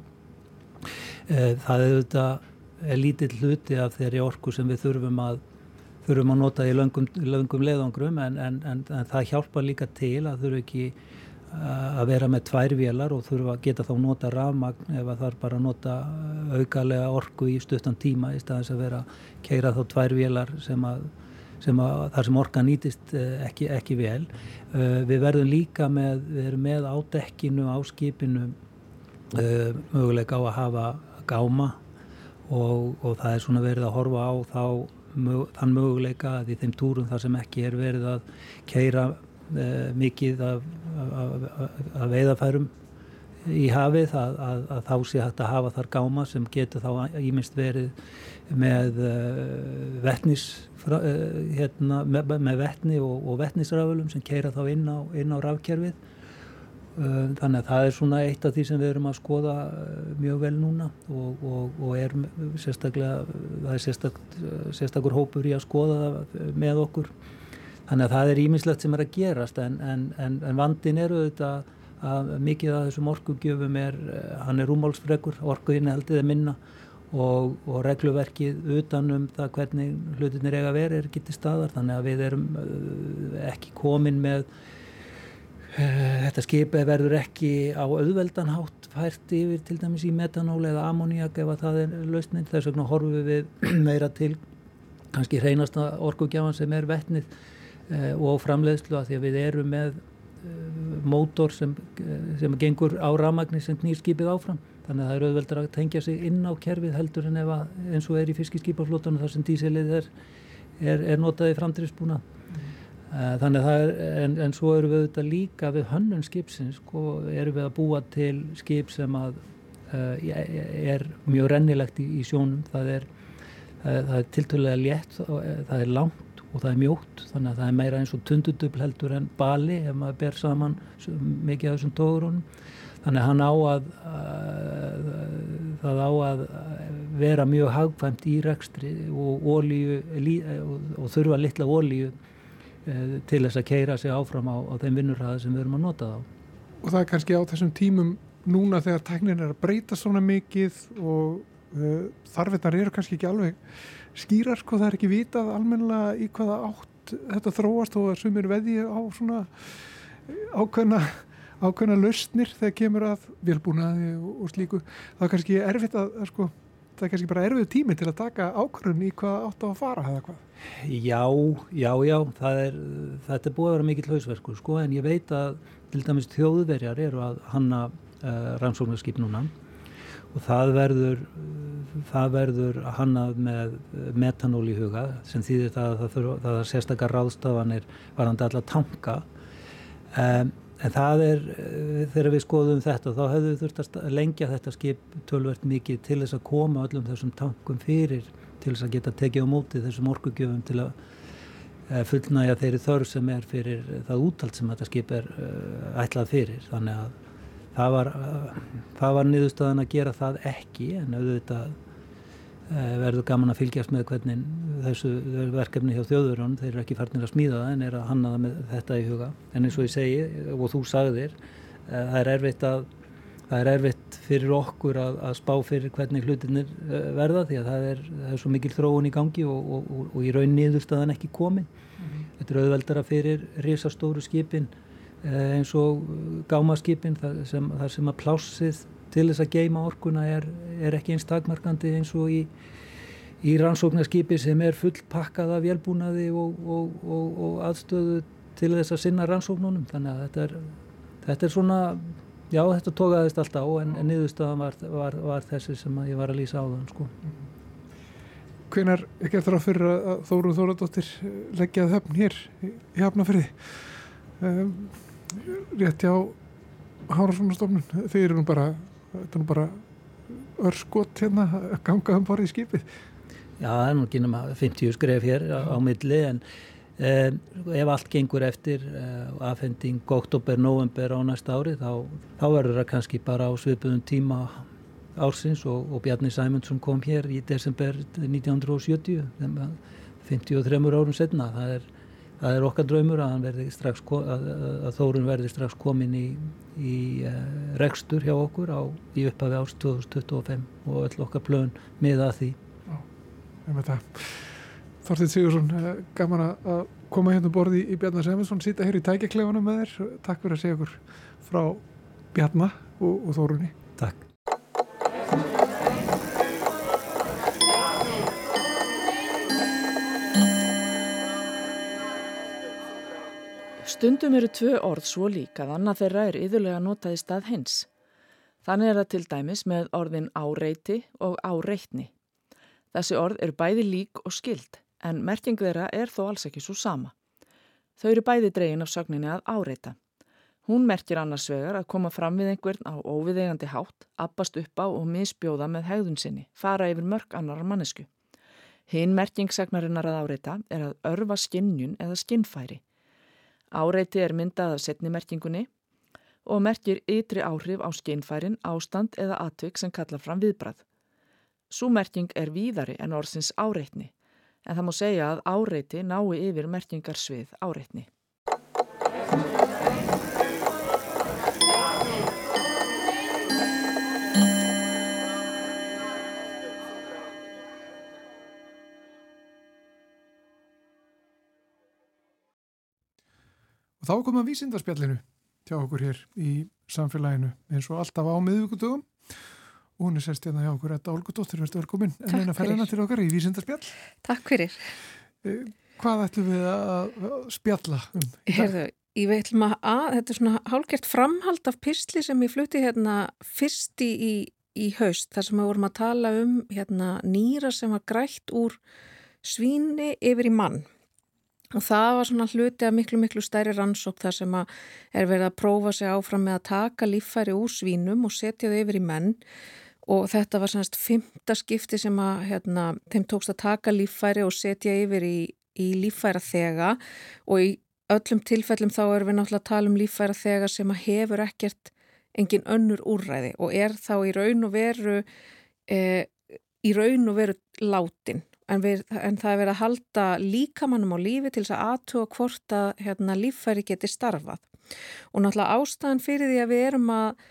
það er þetta lítill hluti af þeirri orku sem við þurfum að þurfum að nota í löngum, löngum leðangrum en, en, en, en það hjálpa líka til að þurfu ekki að vera með tvær vélar og þurfa að geta þá nota rafmagn það er bara nota aukalega orku í stuttan tíma í staðins að vera að keira þá tvær vélar sem að, sem að þar sem orka nýtist ekki, ekki vel. Við verðum líka með, við erum með á dekkinu á skipinu möguleika á að hafa gáma og, og það er svona verið að horfa á þá þann möguleika að í þeim túrum þar sem ekki er verið að keira mikið af, af, af, af veiðafærum í hafið að, að, að þá sé hægt að hafa þar gáma sem getur þá íminst verið með uh, vettnis uh, hérna, með, með vettni og, og vettnisrafölum sem keira þá inn á, inn á rafkerfið. Þannig að það er svona eitt af því sem við erum að skoða mjög vel núna og, og, og er sérstaklega það er sérstak, sérstakur hópur í að skoða með okkur. Þannig að það er ímislegt sem er að gerast en, en, en, en vandin eru auðvitað að mikið af þessum orkugjöfum er hann er rúmálsfregur, heldið er minna og, og regluverkið utanum það hvernig hlutinir eiga að vera er ekki til staðar þannig að við erum ekki komin með Þetta skipi verður ekki á auðveldanhátt fært yfir til dæmis í metanól eða ammoniak ef að það er lausnin. Þess vegna horfum við meira til kannski hreinasta orkugjafan sem er vettnið eh, og framleiðslu að því að við erum með mótor sem, sem gengur á ramagnir sem knýr skipið áfram. Þannig að það er auðveldar að tengja sig inn á kerfið heldur en ef að eins og er í fiskiskipaflótunum þar sem dísilið er, er, er notaði framdriftsbúna. Þannig að það er, en, en svo eru við auðvitað líka við hönnun skipsins, sko, eru við að búa til skip sem að uh, er mjög rennilegt í, í sjónum, það er, það er tiltölulega létt, það er langt og það er mjótt, þannig að það er meira eins og tundudubl heldur en bali ef maður ber saman mikið af þessum tógrunum. Þannig að hann á að, uh, það á að vera mjög hagfæmt í rekstri og, olíu, og, og þurfa litla ólíu til þess að keira sig áfram á, á þeim vinnurhraði sem við erum að nota þá. Og það er kannski á þessum tímum núna þegar tæknin er að breyta svona mikið og uh, þarfinnar eru kannski ekki alveg skýrar, sko það er ekki vitað almennilega í hvaða átt þetta þróast og að sumir veði á svona ákveðna ákveðna lausnir þegar kemur að vilbúnaði og, og slíku. Það er kannski erfitt að, að sko það er kannski bara erfið tími til að taka ákvörðun í hvað átt á að fara eða hvað? Já, já, já, er, þetta er búið að vera mikill hausverku sko en ég veit að til dæmis þjóðverjar eru að hanna uh, rannsóknarskip núna og það verður það verður hannað með metanól í huga sem þýðir það að það, það er sérstakar ráðstafanir varandi alla tanka um, en það er þegar við skoðum þetta þá hefðu þurft að lengja þetta skip tölvert mikið til þess að koma öllum þessum tankum fyrir til þess að geta tekið á móti þessum orkugjöfum til að eh, fullnægja þeirri þörf sem er fyrir það útald sem þetta skip er uh, ætlað fyrir. Þannig að það var, var niðurstöðan að gera það ekki en auðvitað verður gaman að fylgjast með hvernig þessu verkefni hjá þjóðurinn þeir eru ekki farnir að smíða það en er að hanna það með þetta í huga en eins og ég segi og þú sagðir það er erfitt að það er erfitt fyrir okkur að, að spá fyrir hvernig hlutinir eh, verða því að það er, það er svo mikil þróun í gangi og, og, og, og í raun niðurstaðan ekki komin. Mm -hmm. Þetta er auðveldara fyrir risastóru skipin eh, eins og gámaskipin þar sem, þar sem að plásið til þess að geima orkuna er, er ekki eins takmarkandi eins og í, í rannsóknarskipi sem er fullpakkað af hjálpúnaði og aðstöðu til þess að sinna rannsóknunum. Þannig að þetta er, þetta er svona Já, þetta tókaðist alltaf á en, en niðurstaðan var, var, var þessi sem ég var að lýsa á þann sko. Hvenar ekki eftir að fyrir að Þóru Þóradóttir leggjaði höfn hér í Hafnafriði um, rétt hjá Hárasvonarstofnun þeir eru nú bara þetta er bara örskot hérna að ganga um borðið í skipið. Já, það er nú ekki náma 50 skref hér á, á milli en Eh, ef allt gengur eftir eh, afhending oktober, november á næsta ári þá, þá verður það kannski bara á svipuðum tíma ársins og, og Bjarni Sæmundsson kom hér í desember 1970 53 árum setna það er, það er okkar draumur að, strax, að, að Þórun verði strax komin í, í uh, rekstur hjá okkur á, í upphafi árs 2025 og öll okkar plön með að því Þorstein Sigursson, eh, gaman að koma hérna borði í Bjarnar Semensson, sýta hér í tækjaklefunum með þér. Takk fyrir að segja okkur frá Bjarnar og, og Þórunni. Takk. Stundum eru tvö orð svo lík að annað þeirra er yðurlega notað í stað hins. Þannig er það til dæmis með orðin áreiti og áreitni. Þessi orð eru bæði lík og skild en merking þeirra er þó alls ekki svo sama. Þau eru bæði dregin af sögninni að áreita. Hún merkir annars vegar að koma fram við einhvern á óviðegandi hátt, appast upp á og misbjóða með hegðun sinni, fara yfir mörg annar mannesku. Hinn merkingsagnarinnar að áreita er að örfa skinnjun eða skinnfæri. Áreiti er myndað af setnimerkingunni og merkir ytri áhrif á skinnfærin, ástand eða atvik sem kalla fram viðbrað. Súmerking er víðari en orðsins áreitni en það má segja að áreiti nái yfir merkingarsvið áreitni. Og þá komum við vísindarspjallinu hjá okkur hér í samfélaginu eins og alltaf á miðvíkutugum og hún er sérst hérna hjá okkur Edda Olgudóttir, verður velkomin en eina ferðina til okkar í Vísindarspjall Takk fyrir. Eh, Hvað ætlum við að spjalla um? Herðu, ég veitlum að, að þetta er svona hálgert framhald af písli sem ég flutti hérna fyrst í, í haust þar sem við vorum að tala um hérna nýra sem var grætt úr svíni yfir í mann og það var svona hluti að miklu miklu stærri rannsók þar sem að er verið að prófa sig áfram með að taka líffæri úr svínum og setja þau yfir í menn. Og þetta var sannst fymta skipti sem að hérna, þeim tókst að taka líffæri og setja yfir í, í líffæra þega og í öllum tilfellum þá erum við náttúrulega að tala um líffæra þega sem að hefur ekkert engin önnur úrræði og er þá í raun og veru e, í raun og veru látin en, við, en það er verið að halda líkamannum á lífi til þess að aðtuga hvort að hérna, líffæri geti starfað og náttúrulega ástæðan fyrir því að við erum að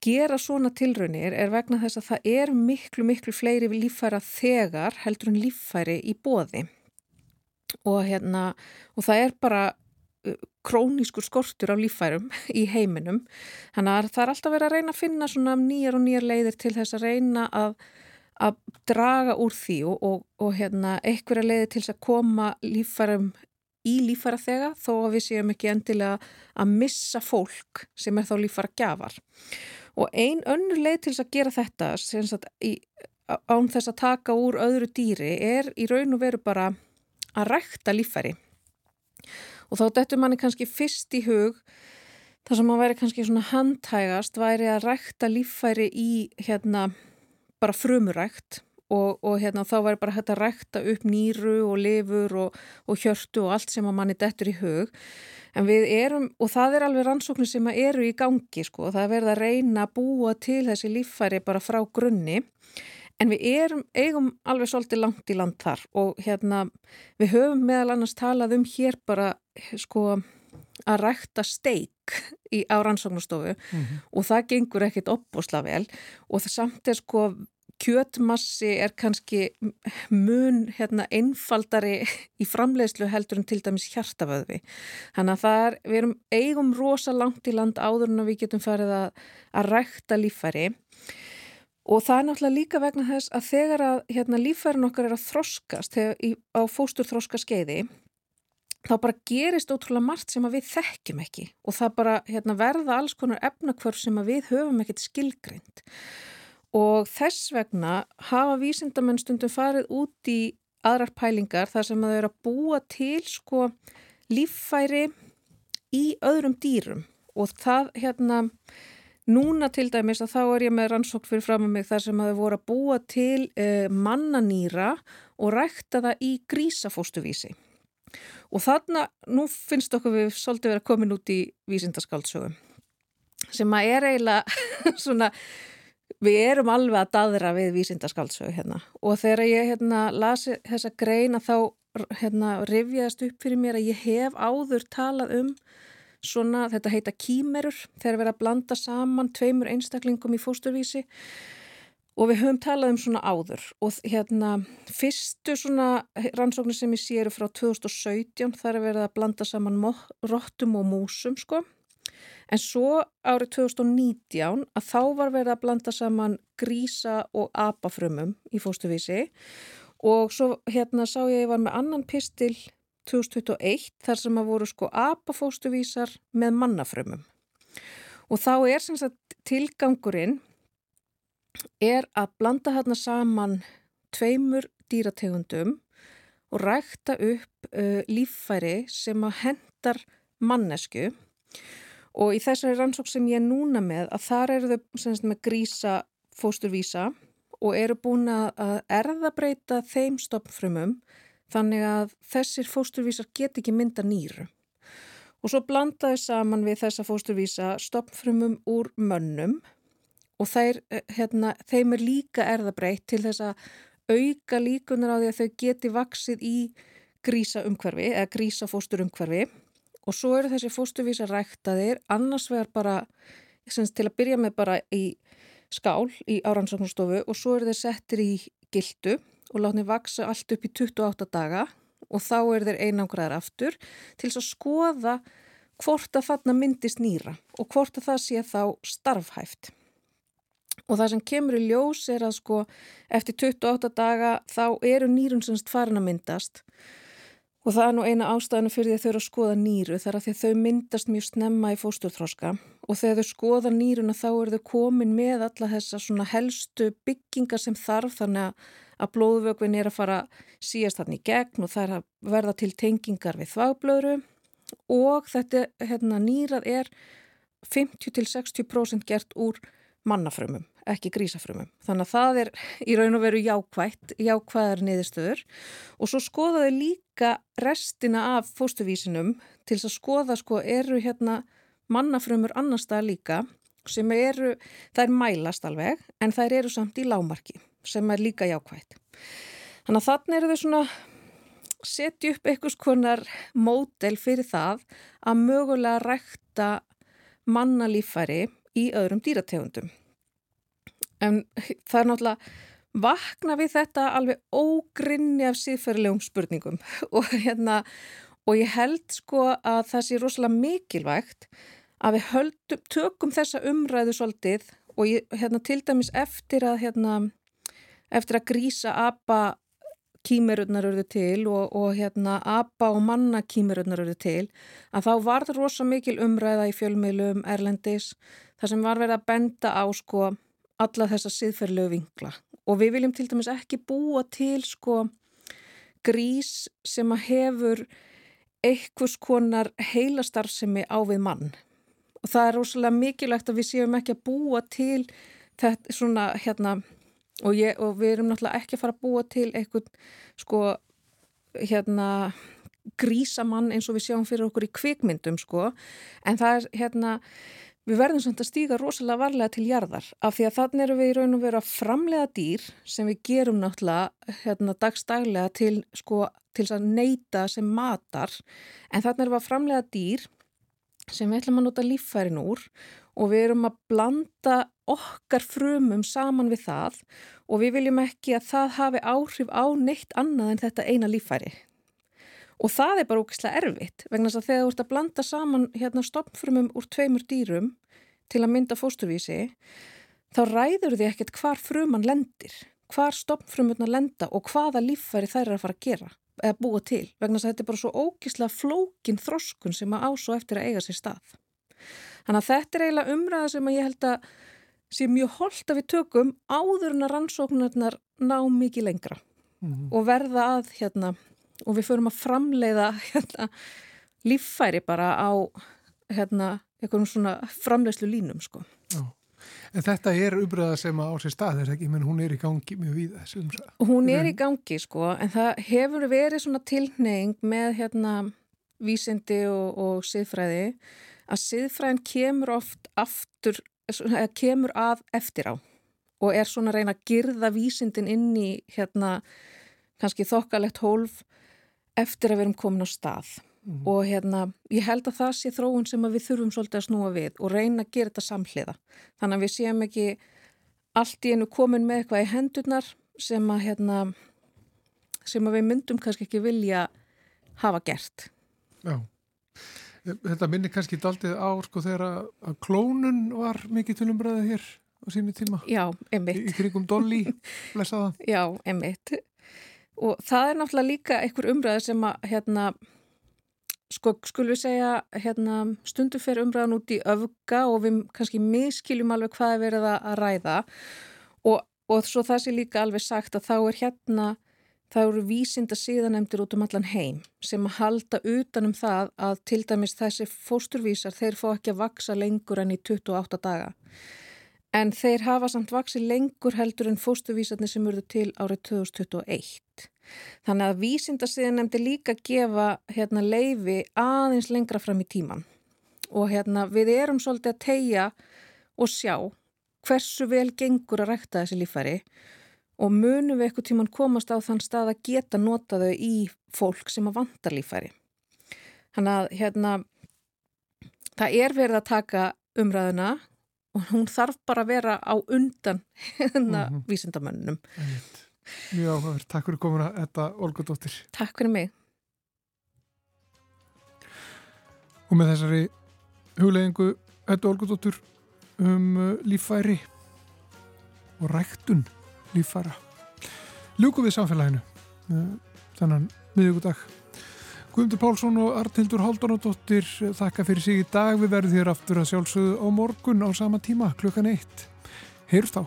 gera svona tilraunir er vegna þess að það er miklu, miklu fleiri líffæra þegar heldur en líffæri í bóði og, hérna, og það er bara uh, krónískur skortur af líffærum í heiminum. Þannig að það er alltaf verið að reyna að finna svona nýjar og nýjar leiðir til þess að reyna að, að draga úr því og, og, og hérna, einhverja leiðir til að koma líffærum í lífæra þega þó að við séum ekki endilega að missa fólk sem er þá lífæra gjafar og ein önnur leið til að gera þetta sagt, í, án þess að taka úr öðru dýri er í raun og veru bara að rækta líffæri. Og þá dettur manni kannski fyrst í hug þar sem maður væri kannski svona handhægast væri að rækta líffæri í hérna bara frumurækt og, og hérna þá væri bara hægt að rækta upp nýru og lifur og, og hjörtu og allt sem að manni dettur í hug. En við erum, og það er alveg rannsóknir sem eru í gangi sko, það er verið að reyna að búa til þessi líffæri bara frá grunni. En við erum, eigum alveg svolítið langt í land þar og hérna við höfum meðal annars talað um hér bara sko að rækta steik í, á rannsóknastofu mm -hmm. og það gengur ekkit opbúsla vel og það samt er sko kjötmassi er kannski mun hérna einfaldari í framleiðslu heldur en til dæmis hjartaföðvi. Þannig að það er, við erum eigum rosa langt í land áður en við getum farið að, að rækta lífæri Og það er náttúrulega líka vegna þess að þegar að hérna, lífærin okkar er að þroskast í, á fóstur þroska skeiði þá bara gerist ótrúlega margt sem við þekkjum ekki og það bara hérna, verða alls konar efnakvörf sem við höfum ekkert skilgreint. Og þess vegna hafa vísindamenn stundum farið út í aðrar pælingar þar sem þau eru að búa til sko, líffæri í öðrum dýrum og það hérna Núna til dæmis að þá er ég með rannsók fyrir fram með mig þar sem þau voru að búa til uh, mannanýra og rækta það í grísafóstuvísi. Og þarna, nú finnst okkur við svolítið verið að komin út í vísindaskáldsögum sem að er eiginlega svona, við erum alveg að dadra við vísindaskáldsögu hérna. Og þegar ég hérna lasi þessa greina þá hérna rifjaðist upp fyrir mér að ég hef áður talað um svona, þetta heita kýmerur, þeir vera að blanda saman tveimur einstaklingum í fósturvísi. og við höfum talað um svona áður og hérna fyrstu svona rannsóknir sem ég sé eru frá 2017 þar er verið að blanda saman róttum og músum sko. En svo árið 2019 að þá var verið að blanda saman grísa og apafrömmum í fósturvísi. Og svo hérna sá ég að ég var með annan pistil 2021 þar sem að voru sko apafóstuvísar með mannafrömmum og þá er sem sagt tilgangurinn er að blanda hérna saman tveimur dýrategundum og rækta upp uh, líffæri sem að hendar mannesku og í þessari rannsók sem ég er núna með að þar eru þau sagt, með grísa fósturvísa og eru búin að erðabreita þeim stopnfrömmum Þannig að þessir fósturvísar get ekki mynda nýru. Og svo blandaði saman við þessa fósturvísa stoppfrumum úr mönnum og þeir, eh, hérna, þeim er líka erðabreitt til þess að auka líkunar á því að þau geti vaksið í grísa umhverfi eða grísa fóstur umhverfi og svo eru þessi fósturvísa ræktaðir annars vegar bara, til að byrja með bara í skál í árannsóknarstofu og svo eru þeir settir í gildu og látni vaksa allt upp í 28 daga og þá er þeir einangraðar aftur til að skoða hvort að þarna myndist nýra og hvort að það sé þá starfhæft. Og það sem kemur í ljós er að sko eftir 28 daga þá eru nýrun semst farin að myndast. Og það er nú eina ástæðinu fyrir því að þau eru að skoða nýru þar að því að þau myndast mjög snemma í fósturþróska og þegar þau skoða nýruna þá eru þau komin með alla þessa svona helstu byggingar sem þarf þannig að að blóðvögvin er að fara síast þarna í gegn og það er að verða til tengingar við þvagblöðru. Og þetta hérna, nýrað er 50-60% gert úr mannafrömmum, ekki grísafrömmum. Þannig að það er í raun og veru jákvægt, jákvæðar niðurstöður og svo skoðaði líka restina af fóstuvísinum til að skoða sko eru hérna mannafrömmur annar stað líka sem eru, það er mælast alveg en það eru samt í lámarki sem er líka jákvægt. Þannig að þannig eru þau svona setja upp einhvers konar mótel fyrir það að mögulega rækta mannalífæri í öðrum dýrategundum. En það er náttúrulega vakna við þetta alveg ógrinni af síðferðilegum spurningum. Og, hérna, og ég held sko að það sé rosalega mikilvægt að við höldum, tökum þessa umræðu svolítið og ég, hérna, til dæmis eftir að hérna, eftir að grísa apa kýmerurnar eru til og, og hérna apa og manna kýmerurnar eru til að þá var það rosa mikil umræða í fjölmiðlum Erlendis. Þar sem var verið að benda á sko alla þessa siðferðlegu vingla og við viljum til dæmis ekki búa til sko grís sem að hefur einhvers konar heilastarfsemi á við mann. Og það er rosalega mikilvægt að við séum ekki að búa til þetta svona hérna og, ég, og við erum náttúrulega ekki að fara að búa til eitthvað sko hérna grísamann eins og við sjáum fyrir okkur í kvikmyndum sko. En það er hérna við verðum samt að stíga rosalega varlega til jarðar af því að þannig erum við í raun og veru að framlega dýr sem við gerum náttúrulega hérna dagstaglega til sko til að neyta sem matar en þannig erum við að framlega dýr sem við ætlum að nota líffærin úr og við erum að blanda okkar frumum saman við það og við viljum ekki að það hafi áhrif á neitt annað en þetta eina líffæri. Og það er bara ógislega erfitt vegna þess að þegar þú ert að blanda saman hérna stopnfrumum úr tveimur dýrum til að mynda fósturvísi þá ræður því ekkert hvar fruman lendir, hvar stopnfrumurna lenda og hvaða líffæri þær er að fara að gera eða búa til vegna þess að þetta er bara svo ógislega flókin þroskun sem að ásó eftir að eiga sér stað. Þannig að þetta er eiginlega umræða sem ég held að sé mjög holdt að við tökum áður en að rannsóknarnar ná mikið lengra mm -hmm. og verða að hérna og við förum að framleiða hérna líffæri bara á hérna einhverjum svona framleiðslu línum sko. Já. En þetta er umræða sem á sér stað, er ekki, menn hún er í gangi mjög við þessu umræða. Hún er í gangi sko, en það hefur verið svona tilneying með hérna vísindi og, og siðfræði að siðfræðin kemur oft aftur, kemur að eftir á og er svona að reyna að girða vísindin inn í hérna kannski þokkalegt hólf eftir að við erum komin á stað mm -hmm. og hérna ég held að það sé þróun sem við þurfum svolítið að snúa við og reyna að gera þetta samhliða þannig að við séum ekki allt í einu komin með eitthvað í hendurnar sem að hérna sem að við myndum kannski ekki vilja hafa gert Já Þetta minnir kannski daldið á sko þegar að klónun var mikið til umræðið hér á sínu tíma. Já, emitt. Í, í krigum Dolly, blessaða. Já, emitt. Og það er náttúrulega líka einhver umræðið sem að, hérna, sko, skulum við segja, hérna, stundu fer umræðan út í öfga og við kannski miskiljum alveg hvað er verið að ræða og, og svo það sé líka alveg sagt að þá er hérna Það eru vísinda síðanemdir út um allan heim sem að halda utanum það að til dæmis þessi fósturvísar þeir fá ekki að vaksa lengur enn í 28 daga. En þeir hafa samt vaksi lengur heldur en fósturvísarnir sem eruðu til árið 2021. Þannig að vísinda síðanemdir líka gefa hérna, leifi aðeins lengra fram í tíman. Og hérna, við erum svolítið að tegja og sjá hversu vel gengur að rækta þessi lífæri og munum við eitthvað tíman komast á þann stað að geta nota þau í fólk sem að vanda lífæri. Þannig að hérna, það er verið að taka umræðuna og hún þarf bara að vera á undan hérna mm -hmm. vísindamönnum. Mjög áhugaverð. Takk fyrir komuna, Etta Olgudóttir. Takk fyrir mig. Og með þessari hugleggingu Etta Olgudóttir um uh, lífæri og ræktun lífara. Ljúku við samfélaginu eh, þannan miðugudag. Guðmundur Pálsson og Artildur Haldunadóttir þakka fyrir sig í dag. Við verðum þér aftur að sjálfsögðu á morgun á sama tíma klukkan eitt. Heyrst á.